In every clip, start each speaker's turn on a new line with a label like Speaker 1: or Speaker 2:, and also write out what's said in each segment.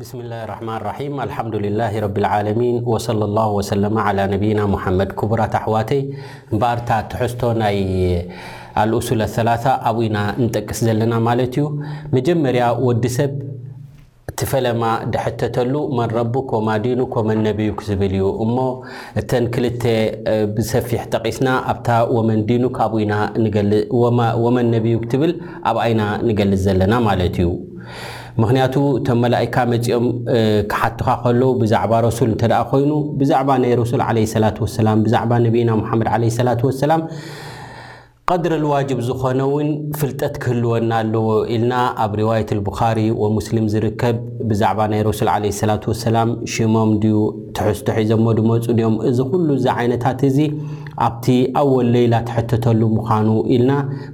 Speaker 1: ብስሚላሂ ራሕማን ራሒም ኣልሓምዱሊላሂ ረቢል ዓለሚን ወሰለላሁ ወሰለመ ዓላ ነቢይና ሙሓመድ ክቡራት ኣሕዋተይ እምበኣር እታ ትሕዝቶ ናይ ኣልኡሱል ኣሰላሳ ኣብኡ ኢና ንጠቅስ ዘለና ማለት እዩ መጀመርያ ወዲ ሰብ እቲ ፈለማ ድሕተተሉ መን ረቡክ ወማ ዲኑክ ወመን ነቢዩክ ዝብል እዩ እሞ እተን ክልተ ብሰፊሕ ጠቂስና ኣብታ ወመን ዲኑክ ኣብኡ ኢና ንገል ወመን ነቢዩክ ትብል ኣብኣ ኢና ንገልፅ ዘለና ማለት እዩ ምኽንያቱ እቶም መላኢካ መጺኦም ክሓቱኻ ከለዉ ብዛዕባ ረሱል እንተ ደኣ ኮይኑ ብዛዕባ ናይ ረሱል ዓለይሂ ሰላት ወሰላም ብዛዕባ ነብይና ሙሓመድ ዓለይሂ ሰላት ወሰላም ቀድሪ ልዋጅብ ዝኾነ እውን ፍልጠት ክህልወና ኣለዎ ኢልና ኣብ ሪዋየት ኣልቡኻሪ ወሙስሊም ዝርከብ ብዛዕባ ናይ ረሱል ዓለይሂ ሰላት ወሰላም ሽሞም ድዩ ትሕዝቶ ሒዘሞ ድመጹ ድዮም እዚ ኩሉ እዚ ዓይነታት እዚ ኣብቲ ኣወል ለይላ ትሕተተሉ ምዃኑ ኢልና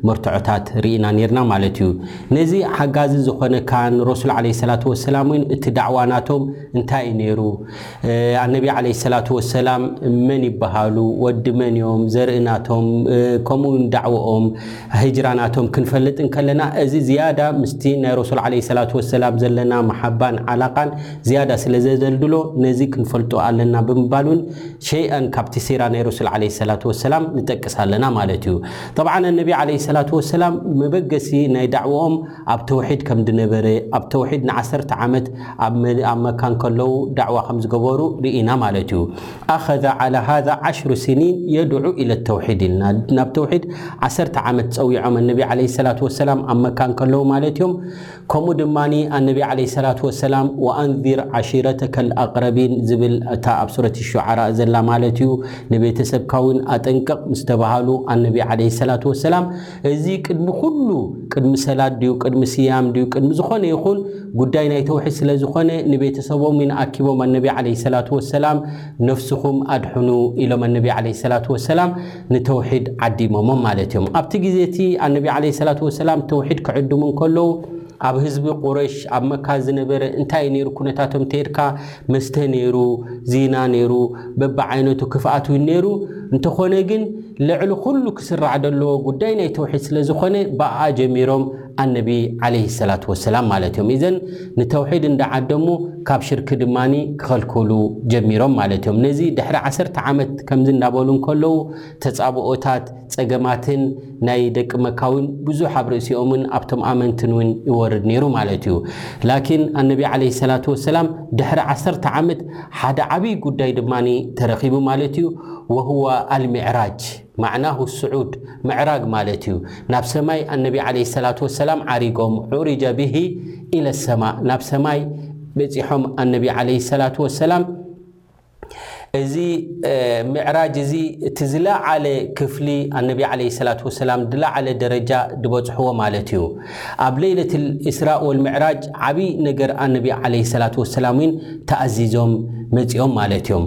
Speaker 1: መርትዖታት ርኢና ኔርና ማለት እዩ ነዚ ሓጋዚ ዝኾነካ ንረሱል ዓለይሂ ሰላቱ ወሰላም እውን እቲ ዳዕዋ ናቶም እንታይ እዩ ነይሩ? ኣነቢ ዓለይሂ ሰላቱ ወሰላም መን ይበሃሉ? ወዲ መን እዮም? ዘርኢ ናቶም ከምኡ እውን ዳዕወኦም ሂጅራ ናቶም ክንፈልጥ እንከለና እዚ ዝያዳ ምስቲ ናይ ረሱል ዓለይሂ ሰላቱ ወሰላም ዘለና መሓባን ዓላቃን ዝያዳ ስለ ዘደልድሎ ነዚ ክንፈልጦ ኣለና ብምባል እውን ሸይኣን ካብቲ ሲራ ናይ ረሱል ዓለይሂ ሰላቱ ወሰላም ንጠቅስ ኣለና ማለት እዩ። ጠብዓን ኣነቢ ዓለይሂ ሰላቱ ወሰላም መበገሲ ናይ ዳዕወኦም ኣብ ተውሒድ ከምድነበረ ኣብ ተውሒድ ንዓሰርተ ዓመት ኣብ መካ እንከለዉ ዳዕዋ ከምዝገበሩ ርኢና ማለት እዩ ኣኸዘ ዓላ ሃዛ ዓሽሩ ሲኒን የድዑ ኢለ ተውሒድ ኢልና ናብ ተውሒድ ዓሰርተ ዓመት ፀዊዖም ኣነቢ ዓለይሂ ሰላቱ ወሰላም ኣብ መካ እንከለዉ ማለት እዮም ከምኡ ድማ ኣነቢ ዓለይሂ ሰላቱ ወሰላም ወኣንዚር ዓሺረተከል ኣቅረቢን ዝብል እታ ኣብ ሱረት ሹዓራ ዘላ ማለት እዩ ንቤተሰብካ እውን ኣጠንቅቕ ምስ ተባሃሉ ኣነቢ ዓለይሂ ሰላቱ ወሰላም እዚ ቅድሚ ኩሉ ቅድሚ ሰላት ድዩ ቅድሚ ስያም ድዩ ቅድሚ ዝኾነ ይኹን ጉዳይ ናይ ተውሒድ ስለ ዝኾነ ንቤተሰቦም ን ኣኪቦም ኣነቢ ዓለይሂ ሰላቱ ወሰላም ነፍስኹም ኣድሕኑ ኢሎም ኣነቢ ዓለይሂ ሰላቱ ወሰላም ንተውሒድ ዓዲሞሞም ማለት እዮም። ኣብቲ ግዜ እቲ ኣነቢ ዓለይሂ ሰላቱ ወሰላም ተውሒድ ክዕድሙ እንከለዉ ኣብ ህዝቢ ቁረይሽ ኣብ መካ ዝነበረ እንታይ እዩ ነይሩ ኩነታቶም እንተይልካ መስተ ነይሩ፣ ዚና ነይሩ፣ በብዓይነቱ ክፍኣት እውን ነይሩ። እንተኾነ ግን ልዕሊ ኩሉ ክስራዕ ዘለዎ ጉዳይ ናይ ተውሒድ ስለዝኾነ ብኣኣ ጀሚሮም ኣነቢ ዓለይሂ ሰላት ወሰላም ማለት እዮም። ኢዘን ንተውሒድ እንዳ ዓደሙ ካብ ሽርኪ ድማ ክኸልክሉ ጀሚሮም ማለት እዮም። ነዚ ድሕሪ ዓሰርተ ዓመት ከምዚ እንዳበሉ እንከለዉ ተጻብኦታት፣ ጸገማትን ናይ ደቂ መካ እውን ብዙሕ ኣብ ርእሲኦምን ኣብቶም ኣመንትን እውን ይወርድ ነይሩ ማለት እዩ። ላኪን ኣነቢ ዓለይሂ ሰላት ወሰላም ድሕሪ ዓሰርተ ዓመት ሓደ ዓብይ ጉዳይ ድማ ተረኺቡ ማለት እዩ። ወሁወ ኣልሚዕራጅ። ማዕናሁ ሱዑድ፣ ምዕራግ ማለት እዩ። ናብ ሰማይ ኣነቢ ዓለይሂ ሰላቱ ወሰላም ዓሪጎም፣ ዑሪጀ ቢሂ ኢለ ሰማእ፣ ናብ ሰማይ በጺሖም ኣነቢ ዓለይሂ ሰላቱ ወሰላም፣ እዚ ምዕራጅ እዚ እቲ ዝለዓለ ክፍሊ ኣነቢ ዓለይሂ ሰላቱ ወሰላም ዝለዓለ ደረጃ ዝበጽሕዎ ማለት እዩ። ኣብ ለይለትል ኢስራእ ወል ምዕራጅ ዓብይ ነገር ኣነቢ ዓለይሂ ሰላቱ ወሰላም እውን ተኣዚዞም መጺኦም ማለት እዮም።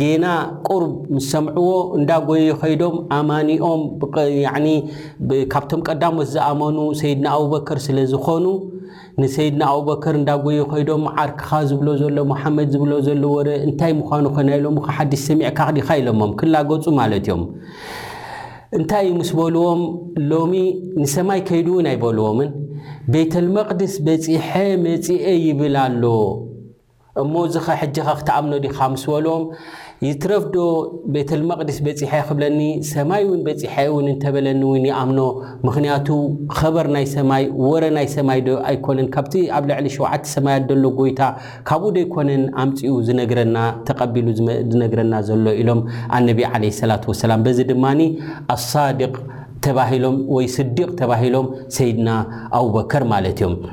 Speaker 1: ጌና ቁሩብ ምስ ሰምዕዎ እንዳ ጎየዩ ከይዶም ኣማኒኦም ያኒ ካብቶም ቀዳሞት ዝኣመኑ ሰይድና ኣቡበከር ስለ ዝኾኑ ንሰይድና ኣቡበከር እንዳ ጎየዩ ከይዶም ዓርክኻ ዝብሎ ዘሎ መሓመድ ዝብሎ ዘሎ ወረ እንታይ ምዃኑ ከ ናይ ሎምኻ ሓዲስ ሰሚዕካ ዲኻ ኢሎሞም ክላገጹ ማለት እዮም እንታይ እዩ ምስ በልዎም ሎሚ ንሰማይ ከይዱ እውን ኣይበልዎምን ቤተልመቅድስ በፂሐ መፂኤ ይብል ኣሎ እሞ እዚኸ ሕጂኸ ክትኣምኖ ዲኻ? ምስ በሎም፣ ይትረፍ ዶ ቤተልመቕዲስ በጺሐ ክብለኒ፣ ሰማይ እውን በጺሐ እውን እንተ በለኒ እውን ይኣምኖ። ምኽንያቱ ኸበር ናይ ሰማይ፣ ወረ ናይ ሰማይ ዶ ኣይኮነን ካብቲ ኣብ ልዕሊ ሸውዓተ ሰማያት ደሎ ጎይታ ካብኡ ዶ ኣይኮነን ኣምጺኡ ዝነግረና ተቐቢሉ ዝነግረና ዘሎ ኢሎም ኣነቢ ዓለይሂ ሰላቱ ወሰላም። በዚ ድማ ኣሳዲቕ ተባሂሎም ወይ ስዲቕ ተባሂሎም ሰይድና ኣቡበከር ማለት እዮም።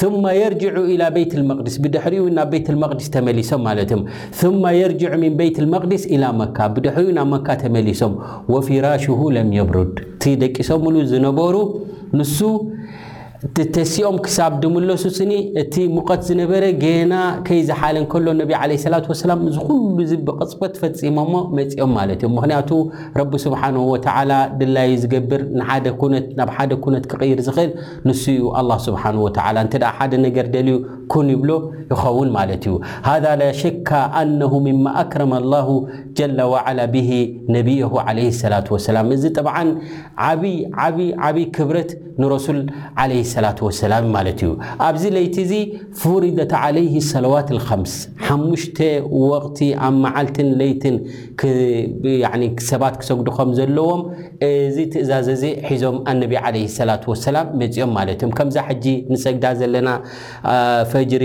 Speaker 1: ثመ የርጅዑ ኢላ ቤት ልመቅዲስ ብድሕሪኡ ናብ ቤት ልመቅዲስ ተመሊሶም ማለት እዮም ثመ የርጅዑ ምን ቤት ልመቅዲስ ኢላ መካ ብድሕሪኡ ናብ መካ ተመሊሶም ወፊራሽሁ ለም የብሩድ እቲ ደቂሶምሉ ዝነበሩ ንሱ ተሲኦም ክሳብ ድምለሱ ስኒ እቲ ሙቐት ዝነበረ ገና ከይዝሓለ ከሎ ነቢ ዓለ ሰላት ወሰላም እዚ ኩሉ እዚ ብቕፅበት ፈፂሞሞ መፂኦም ማለት እዮም ምክንያቱ ረቢ ስብሓንሁ ወተዓላ ድላዩ ዝገብር ንሓደ ኩነት ናብ ሓደ ኩነት ክቕይር ዝኽእል ንሱ እዩ ኣላህ ስብሓነሁ ወተዓላ እንተ ሓደ ነገር ደልዩ ኩን ይብሎ ይኸውን ማለት እዩ። ሃዛ ላ ሸከ ኣነሁ ምማ ኣክረመ ኣላሁ ጀለ ወዓላ ብሂ ነቢየሁ ዓለይሂ ሰላቱ ወሰላም እዚ ጠብዓን ዓብይ ዓብይ ዓብይ ክብረት ንረሱል ዓለይሂ ሰላቱ ወሰላም ማለት እዩ። ኣብዚ ለይቲ እዚ ፉሪደት ዓለይሂ ሰለዋት ልኸምስ ሓሙሽተ ወቕቲ ኣብ መዓልትን ለይትን ሰባት ክሰግዱ ከም ዘለዎም እዚ ትእዛዝ እዚ ሒዞም ኣነቢ ዓለ ሰላት ወሰላም መፂኦም ማለት እዮም ከምዛ ሕጂ ንሰግዳ ዘለና ፈጅሪ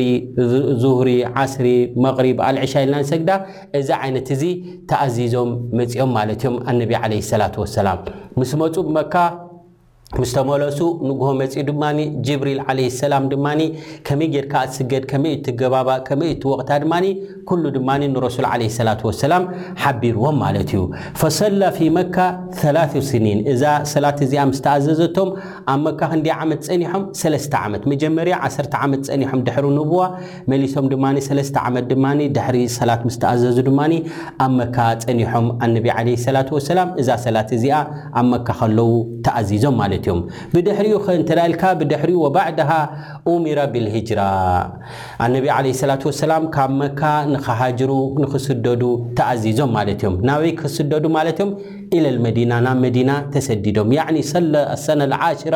Speaker 1: ዙህሪ ዓስሪ መቕሪብ ኣልዕሻ ኢልና ንሰግዳ እዚ ዓይነት እዚ ተኣዚዞም መፂኦም ማለት እዮም ኣነቢ ዓለ ሰላት ወሰላም ምስ መፁ ብመካ ምስ ተመለሱ ንግሆ መጺኡ ድማ ጅብሪል ዓለይሂ ሰላም ድማ ከመይ ጌርካ እትስገድ ከመይ እትገባባእ ከመይ እትወቕታ ድማ ኩሉ ድማ ንረሱል ዓለይሂ ሰላቱ ወሰላም ሓቢርዎም ማለት እዩ ፈሰላ ፊ መካ ሰላቱ ስኒን እዛ ሰላት እዚኣ ምስ ተኣዘዘቶም ኣብ መካ ክንደይ ዓመት ጸኒሖም ሰለስተ ዓመት መጀመርያ ዓሰርተ ዓመት ጸኒሖም ድሕሪ ንቡዋ መሊሶም ድማ ሰለስተ ዓመት ድማ ድሕሪ ሰላት ምስ ተኣዘዙ ድማ ኣብ መካ ጸኒሖም ኣነቢ ዓለይሂ ሰላቱ ወሰላም እዛ ሰላት እዚኣ ኣብ መካ ከለዉ ተኣዚዞም ማለት እዮም ብድሕሪኡ ከ እንተ ኢልካ ብድሕሪኡ ወባዕድሃ ኡሚረ ቢልሂጅራ ኣነቢ ዓለይሂ ሰላቱ ወሰላም ካብ መካ ንኽሃጅሩ ንኽስደዱ ተኣዚዞም ማለት እዮም ናበይ ክስደዱ ማለት እዮም ኢለል መዲና ናብ መዲና ተሰዲዶም ያዕኒ ሰለ ሰነ ልዓሽራ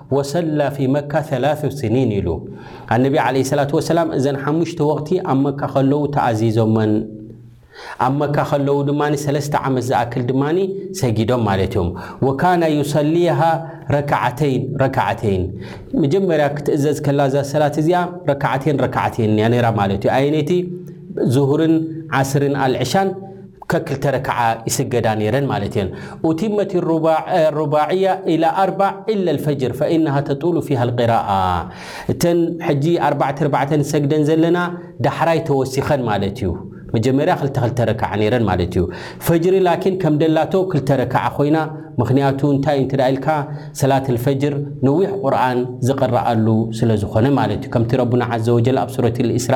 Speaker 1: ወሰላ ፊ መካ ሰላሰ ስኒን ኢሉ። ኣነቢ ዓለይሂ ሰላቱ ወሰላም እዘን ሓሙሽተ ወቕቲ ኣብ መካ ከለዉ ተኣዚዞመን። ኣብ መካ ከለዉ ድማ ሰለስተ ዓመት ዝኣክል ድማ ሰጊዶም ማለት እዮም። ወካነ ዩሰሊሃ ረክዓተይን ረክዓተይን መጀመርያ ክትእዘዝ ከላ እዛ ሰላት እዚኣ ረክዓተይን ረክዓተይን እያ ነይራ ማለት እዩ። ኣየነይቲ ዙሁርን ዓስርን ኣልዕሻን ከክልተ ረክዓ ይስገዳ ነይረን ማለት እየን። ኡቲመት ሩባዕያ ኢላ ኣርባዕ ኢለ ልፈጅር ፈኢነሃ ተጡሉ ፊሃ ልቅራኣ እተን ሕጂ ኣርባዕተ ኣርባዕተ ንሰግደን ዘለና ዳሕራይ ተወሲኸን ማለት እዩ። መጀመርያ ክልተ ክልተ ረክዓ ነይረን ማለት እዩ። ፈጅሪ ላኪን ከም ደላቶ ክልተ ረክዓ ኮይና ምክንያቱ እንታይ እዩ እንተ ኢልካ ሰላት ልፈጅር ነዊሕ ቁርኣን ዝቅረኣሉ ስለ ዝኾነ ማለት እዩ። ከምቲ ረቡና ዓዘ ወጀል ኣብ ሱረት ልእስራ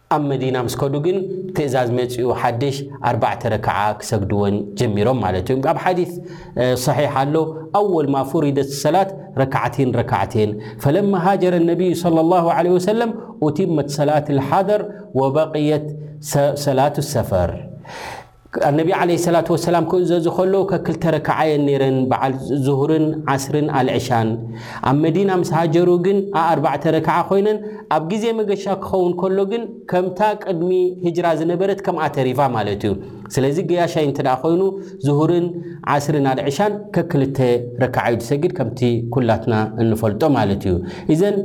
Speaker 1: ኣብ መዲና ምስ ከዱ ግን ትእዛዝ መጺኡ ሓድሽ ኣርባዕተ ረክዓ ክሰግድወን ጀሚሮም ማለት እዩ። ኣብ ሓዲስ ሰሒሕ ኣሎ ኣወል ማ ፉሪደት ሰላት ረክዓቲን ረክዓቲን ፈለማ ሃጀረ ነቢዩ ሰለላሁ ዐለይሂ ወሰለም ኡቲመት ሰላት ልሓደር ወበቅየት ሰላቱ ሰፈር ኣነቢ ዓለይሂ ሰላቱ ወሰላም ክእዘዙ ከለዉ ከክልተ ረክዓ እየን ነይረን፣ በዓል ዙሁርን ዓስርን ኣልዕሻን። ኣብ መዲና ምስ ሃጀሩ ግን ኣኣርባዕተ ረክዓ ኮይነን፣ ኣብ ግዜ መገሻ ክኸውን ከሎ ግን ከምታ ቅድሚ ህጅራ ዝነበረት ከምኣ ተሪፋ ማለት እዩ። ስለዚ ገያሻይ እንተድኣ ኮይኑ ዙሁርን ዓስርን ኣልዕሻን ከክልተ ረክዓ እዩ ዝሰግድ ከምቲ ኩላትና እንፈልጦ ማለት እዩ። ኢዘን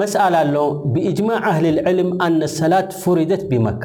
Speaker 1: መስኣላ ኣሎ ብእጅማዕ ኣህሊል ዕልም ኣነ ሰላት ፉሪደት ቢመካ።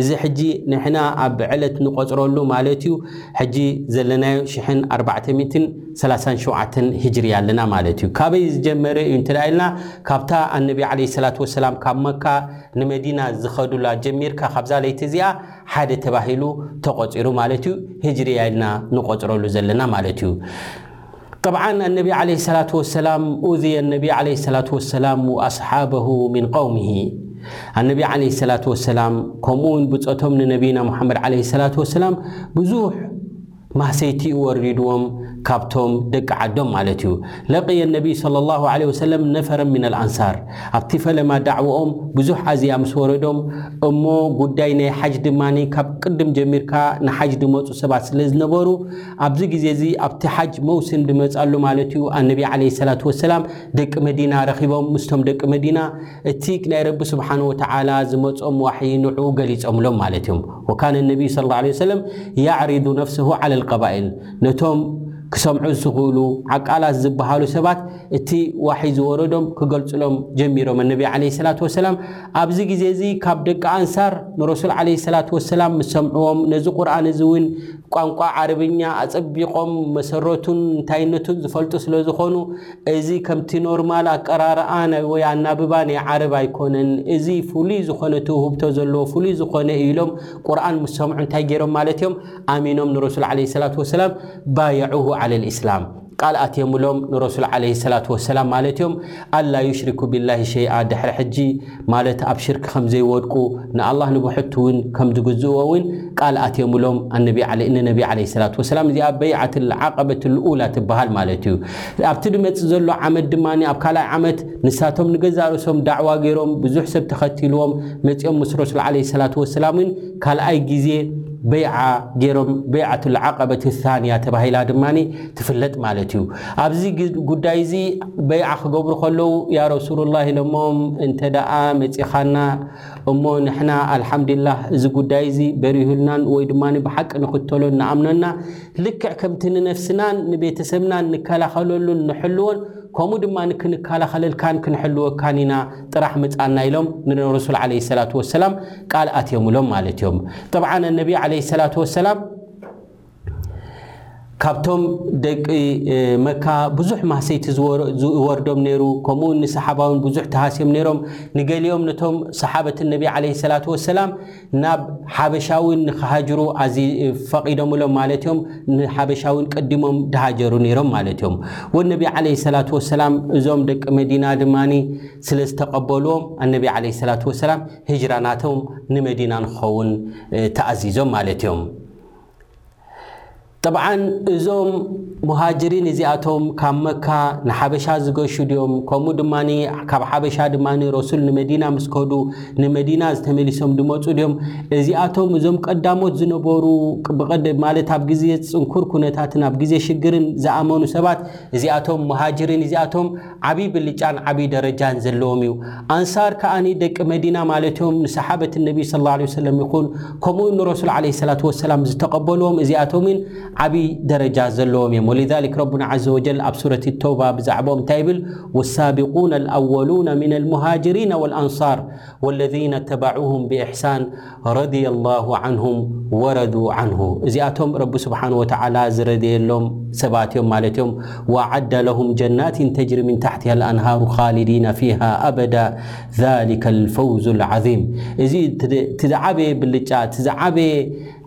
Speaker 1: እዚ ሕጂ ንሕና ኣብ ዕለት ንቆጽረሉ ማለት እዩ ሕጂ ዘለናዮ ሽሕን ኣርባዕተ ሚእትን ሰላሳን ሸውዓተን ሂጅርያ ኣለና ማለት እዩ ካበይ ዝጀመረ እዩ እንተ ኢልና ካብታ ኣነቢ ዓለይሂ ሰላት ወሰላም ካብ መካ ንመዲና ዝኸዱላ ጀሚርካ ካብዛ ለይቲ እዚኣ ሓደ ተባሂሉ ተቆጺሩ ማለት እዩ ሂጅርያ ኢልና ንቆጽረሉ ዘለና ማለት እዩ ጠብዓን ኣነቢ ዓለይሂ ሰላቱ ወሰላም ኡዝየ ኣነቢ ዓለይሂ ሰላቱ ወሰላም ወኣስሓበሁ ሚን ቀውሚሂ ኣነቢ ዓለይሂ ሰላቱ ወሰላም ከምኡውን ብጾቶም ንነቢይና ሙሓመድ ዓለይሂ ሰላቱ ወሰላም ብዙሕ ማህሰይቲ ወሪድዎም ካብቶም ደቂ ዓዶም ማለት እዩ ለቅየ ነቢይ صለ ላሁ ለ ወሰለም ነፈረ ምን ኣልኣንሳር ኣብቲ ፈለማ ዳዕዋኦም ብዙሕ ኣዝያ ምስ ወረዶም እሞ ጉዳይ ናይ ሓጅ ድማ ካብ ቅድም ጀሚርካ ንሓጅ ድመፁ ሰባት ስለ ዝነበሩ ኣብዚ ግዜ እዚ ኣብቲ ሓጅ መውስም ድመጽ ኣሎ ማለት እዩ ኣነቢ ዓለይሂ ሰላቱ ወሰላም ደቂ መዲና ረኺቦም ምስቶም ደቂ መዲና እቲ ናይ ረቢ ስብሓን ወተዓላ ዝመጾም ዋሕይ ንዑ ገሊጾምሎም ማለት እዮም ወካነ ነቢዩ ስለ ላ ወሰለም ያዕሪዱ ነፍስሁ ዓለ ልቀባኢል ነቶም ክሰምዑ ዝኽእሉ ዓቃላት ዝበሃሉ ሰባት እቲ ዋሕይ ዝወረዶም ክገልጽሎም ጀሚሮም ኣነቢ ዓለይሂ ሰላቱ ወሰላም ኣብዚ ግዜ እዚ ካብ ደቂ ኣንሳር ንረሱል ዓለይሂ ሰላቱ ወሰላም ምስ ሰምዕዎም ነዚ ቁርኣን እዚ እውን ቋንቋ ዓረብኛ ኣጸቢቖም መሰረቱን እንታይነቱን ዝፈልጡ ስለ ዝኾኑ፣ እዚ ከምቲ ኖርማል ኣቀራርኣ ናይ ወይ ኣናብባ ናይ ዓረብ ኣይኮነን፣ እዚ ፍሉይ ዝኾነ ትውህብቶ ዘለዎ ፍሉይ ዝኾነ እዩ ኢሎም ቁርኣን ምስ ሰምዑ እንታይ ገይሮም ማለት እዮም ኣሚኖም ንረሱል ዓለይሂ ሰላቱ ወሰላም ባየዑሁ ዓለል ኢስላም። ቃል ኣትየምሎም ንረሱል ዓለይሂ ሰላቱ ወሰላም ማለት እዮም ኣላ ዩሽሪኩ ቢላሂ ሸይኣ ድሕሪ ሕጂ ማለት ኣብ ሽርኪ ከምዘይወድቁ ንኣላህ ንብሕቱ እውን ከምዝግዝእዎ እውን ቃል ኣትየምሎም ንነቢ ዓለይሂ ሰላቱ ወሰላም እዚኣ በይዓትል ዓቀበትል ኡላ ትበሃል ማለት እዩ ኣብቲ ድመፅእ ዘሎ ዓመት ድማ ኣብ ካልኣይ ዓመት ንሳቶም ንገዛእ ርእሶም ዳዕዋ ገይሮም ብዙሕ ሰብ ተኸቲልዎም መፂኦም ምስ ረሱል ዓለይሂ ሰላቱ ወሰላም እውን ካልኣይ ግዜ በይዓ ገይሮም በይዓትል ዓቀበት ታንያ ተባሂላ ድማ ትፍለጥ ማለት እዩ ኣብዚ ጉዳይ እዚ በይዓ ክገብሩ ከለዉ ያ ረሱሉላ ኢሎሞም እንተ ደኣ መፂኻና እሞ ንሕና ኣልሓምዱላህ እዚ ጉዳይ እዚ በሪሁልናን ወይ ድማ ብሓቂ ንኽተሎን ንኣምነና ልክዕ ከምቲ ንነፍስናን ንቤተሰብናን ንከላኸለሉን ንሕልዎን ከምኡ ድማ ክንከላኸለልካን ክንሕልወካን ኢና ጥራሕ መፃና ኢሎም ንረሱል ዓለ ሰላት ወሰላም ቃል ኣትዮምሎም ማለት እዮም ጠብዓን ነቢ ዓለ ሰላት ወሰላም ካብቶም ደቂ መካ ብዙሕ ማህሰይቲ ዝወርዶም ነይሩ ከምኡውን ንሰሓባውን ብዙሕ ተሃስዮም ነይሮም ንገሊኦም ነቶም ሰሓበት ነቢ ዓለ ሰላት ወሰላም ናብ ሓበሻውን ንክሃጅሩ ኣዚ ፈቒዶምሎም ማለት እዮም ንሓበሻውን ቀዲሞም ድሃጀሩ ነይሮም ማለት እዮም ወነቢ ዓለ ሰላት ወሰላም እዞም ደቂ መዲና ድማ ስለ ዝተቐበልዎም ኣነቢ ዓለ ሰላት ወሰላም ህጅራ ናቶም ንመዲና ንክኸውን ተኣዚዞም ማለት እዮም ጠብዓን እዞም ሙሃጅሪን እዚኣቶም ካብ መካ ንሓበሻ ዝገሹ ድዮም ከምኡ ድማ ካብ ሓበሻ ድማ ረሱል ንመዲና ምስ ከዱ ንመዲና ዝተመሊሶም ድመፁ ድዮም እዚኣቶም እዞም ቀዳሞት ዝነበሩ ብቀደ ማለት ኣብ ግዜ ፅንኩር ኩነታትን ኣብ ግዜ ሽግርን ዝኣመኑ ሰባት እዚኣቶም ሙሃጅሪን እዚኣቶም ዓቢ ብልጫን ዓቢ ደረጃን ዘለዎም እዩ። ኣንሳር ከኣ ደቂ መዲና ማለት እዮም፣ ንሰሓበት ነቢ ሰለላሁ ዓለይሂ ወሰለም ይኹን ከምኡውን ንረሱል ዓለይሂ ሰላቱ ወሰላም ዝተቐበልዎም እዚኣቶምን ዓቢ ደረጃ ዘለዎም እዮም። ወሊዛሊክ ረቡና ዐዘ ወጀል ኣብ ሱረት ተውባ ብዛዕባኦም እንታይ ይብል? ወሳቢቁነ ኣልኣወሉነ ሚነል ሙሃጅሪነ ወልኣንሳር ወለዚነ ተበዑሁም ብኢሕሳን ረድየላሁ ዓንሁም ወረዱ ዓንሁ እዚኣቶም ረቢ ስብሓነሁ ወተዓላ ዝረደየሎም ሰባት እዮም ማለት እዮም። ወኣዓደ ለሁም ጀናቲን ተጅሪ ሚን ታሕቲሃ ኣልኣንሃሩ ኻሊዲነ ፊሃ ኣበዳ ዛሊከል ፈውዙል ዓዚም እዚ እቲ ዝዓበየ ብልጫ እቲ ዝዓበየ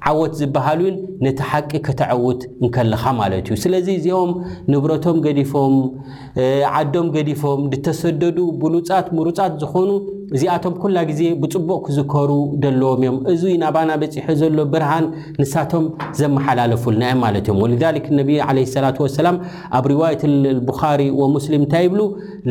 Speaker 1: ዓወት ዝበሃል እውን ነቲ ሓቂ ከተዐውት እንከለኻ ማለት እዩ። ስለዚ እዚኦም ንብረቶም ገዲፎም ዓዶም ገዲፎም ዝተሰደዱ ብሉፃት ምሩፃት ዝኾኑ እዚኣቶም ኩላ ግዜ ብፅቡቕ ክዝከሩ ደለዎም እዮም እዙይ ናባና በፂሑ ዘሎ ብርሃን ንሳቶም ዘመሓላለፉልና እዮም ማለት እዮም ወልዛሊክ ነቢ ለ ሰላት ወሰላም ኣብ ሪዋየት ልቡኻሪ ወሙስሊም እንታይ ይብሉ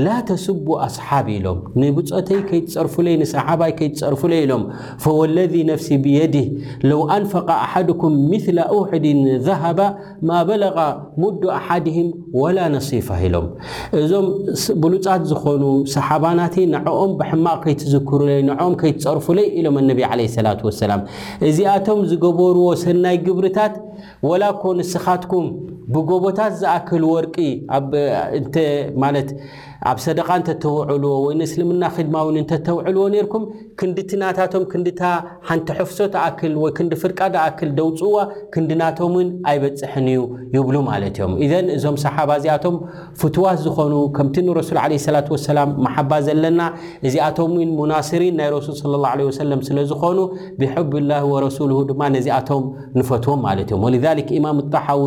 Speaker 1: ላ ተስቡ ኣስሓብ ኢሎም ንብፆተይ ከይትፀርፉለይ ንሰሓባይ ከይትፀርፉለይ ኢሎም ፈወለዚ ነፍሲ ብየድህ ለው ኣንፈቀ ኣሓድኩም ምላ ኡሕድን ዘሃባ ማ በለጋ ሙዱ ኣሓድህም ወላ ነሲፋ ኢሎም እዞም ብሉጻት ዝኾኑ ሰሓባናቲ ንዕኦም ብሕማቕ ከይትዝክሩለይ ንዕኦም ከይትጸርፉለይ ኢሎም ኣነቢ ዓለይሂ ሰላቱ ወሰላም እዚኣቶም ዝገበርዎ ሰናይ ግብርታት ወላ እኮ ንስኻትኩም ብጎቦታት ዝኣክል ወርቂ ማለት ኣብ ሰደቓ እንተ ተውዕልዎ ወይ ንእስልምና ኺድማ እውን እንተ ተውዕልዎ ኔርኩም፣ ክንዲ እቲ ናታቶም ክንዲ እታ ሓንቲ ሕፍሶ ትኣክል ወይ ክንዲ ፍርቃ ዝኣክል ደውጽዋ ክንዲ ናቶም እውን ኣይበጽሕን እዩ ይብሉ ማለት እዮም። እዘን እዞም ሰሓባ እዚኣቶም ፍቱዋት ዝኾኑ ከምቲ ንረሱል ዓለይሂ ሰላቱ ወሰላም መሓባ ዘለና እዚኣቶም እውን ሙናስሪን ናይ ረሱል ሰለላሁ ዓለይሂ ወሰለም ስለ ዝኾኑ ቢሑብላሂ ወረሱሉሁ ድማ ነዚኣቶም ንፈትዎም ማለት እዮም። ወሊዛሊክ ኢማም ጣሓዊ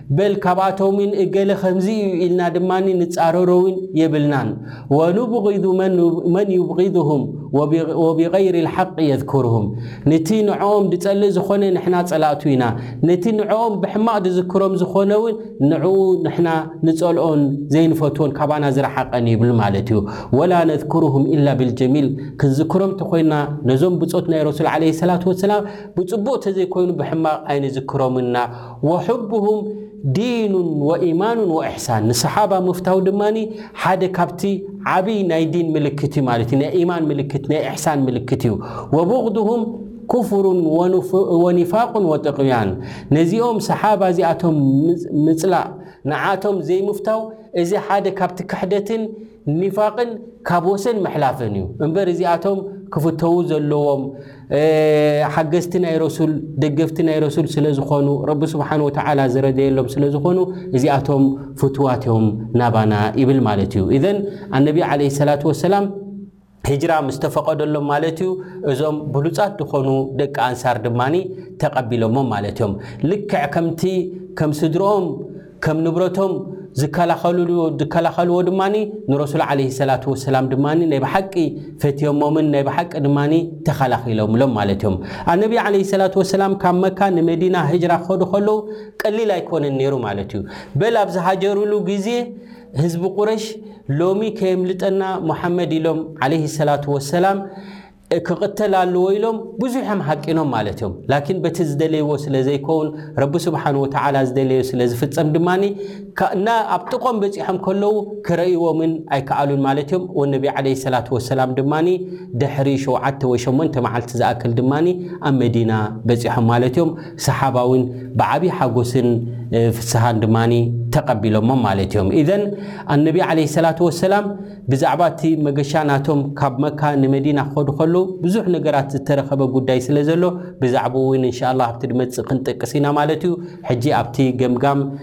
Speaker 1: በል ካብኣቶምውን እገለ ከምዚ እዩ ኢልና ድማ ንጻረሮውን የብልናን። ወኑብጊዱ መን ዩብጊድሁም ወቢገይሪ ልሓቂ የዝኩርሁም ንቲ ንዕኦም ድጸልእ ዝኾነ ንሕና ጸላእቱ ኢና፣ ነቲ ንዕኦም ብሕማቕ ድዝክሮም ዝኾነውን ንዕኡ ንሕና ንጸልኦን ዘይንፈትዎን ካባና ዝረሓቐን እዩ ይብል ማለት እዩ። ወላ ነዝኩርሁም ኢላ ብልጀሚል ክንዝክሮም ተኾይንና ነዞም ብጾት ናይ ረሱል ዓለይሂ ሰላቱ ወሰላም ብጽቡቕ ተዘይኮይኑ ብሕማቕ ኣይንዝክሮምን ኢና። ወሑብሁም ዲን ወኢማን ወኢሕሳን ንሰሓባ ምፍታው ድማ ሓደ ካብቲ ዓብይ ናይ ዲን ምልክት እዩ ማለት እዩ ናይ ኢማን ምልክት ናይ ኢሕሳን ምልክት እዩ ወቡቕድሁም ኩፍሩን ወኒፋቁን ወጥቕያን ነዚኦም ሰሓባ እዚኣቶም ምፅላእ ንዓቶም ዘይምፍታው እዚ ሓደ ካብቲ ክሕደትን ኒፋቅን ካብ ወሰን ምሕላፍን እዩ እምበር እዚኣቶም ክፍተዉ ዘለዎም ሓገዝቲ ናይ ረሱል ደገፍቲ ናይ ረሱል ስለ ዝኾኑ ረቢ ስብሓን ወተዓላ ዝረደየሎም ስለ ዝኾኑ እዚኣቶም ፍትዋት እዮም ናባና ይብል ማለት እዩ እዘን ኣነቢ ዓለ ሰላት ወሰላም ሂጅራ ምስ ተፈቐደሎም ማለት እዩ፣ እዞም ብሉጻት ዝኾኑ ደቂ ኣንሳር ድማ ተቐቢሎሞም ማለት እዮም። ልክዕ ከምቲ ከም ስድርኦም ከም ንብረቶም ዝከላኸልሉ ዝከላኸልዎ ድማ ንረሱል ዓለይሂ ሰላቱ ወሰላም ድማ ናይ ብሓቂ ፈትዮሞምን ናይ ብሓቂ ድማ ተኸላኺሎምሎም ማለት እዮም። ኣነቢ ዓለይሂ ሰላቱ ወሰላም ካብ መካ ንመዲና ሂጅራ ክኸዱ ከለዉ ቀሊል ኣይኮነን ነይሩ ማለት እዩ። በል ኣብ ዝሃጀርሉ ግዜ ህዝቢ ቁረሽ ሎሚ ከየምልጠና ሙሓመድ ኢሎም ዓለይሂ ሰላቱ ወሰላም ክቕተል ኣለዎ ኢሎም ብዙሕ እዮም ሓቂኖም ማለት እዮም ላኪን በቲ ዝደለይዎ ስለ ዘይከውን ረቢ ስብሓን ወተዓላ ዝደለዮ ስለ ዝፍፀም ድማ እና ኣብ ጥቆም በፂሖም ከለዉ ክረእይዎምን ኣይከኣሉን ማለት እዮም ወነቢ ዓለይሂ ሰላቱ ወሰላም ድማ ድሕሪ ሸውዓተ ወይ ሸሞንተ መዓልቲ ዝኣክል ድማ ኣብ መዲና በፂሖም ማለት እዮም ሰሓባዊን ብዓብይ ሓጎስን ፍስሃን ድማ ተቐቢሎሞም ማለት እዮም። ኢዘን ኣነቢ ዓለይሂ ሰላቱ ወሰላም ብዛዕባ እቲ መገሻ ናቶም ካብ መካ ንመዲና ክኸዱ ከለዉ ብዙሕ ነገራት ዝተረኸበ ጉዳይ ስለ ዘሎ ብዛዕብኡ እውን እንሻ ኣላህ ኣብቲ ድመፅእ ክንጠቅስ ኢና ማለት እዩ። ሕጂ ኣብቲ ገምጋም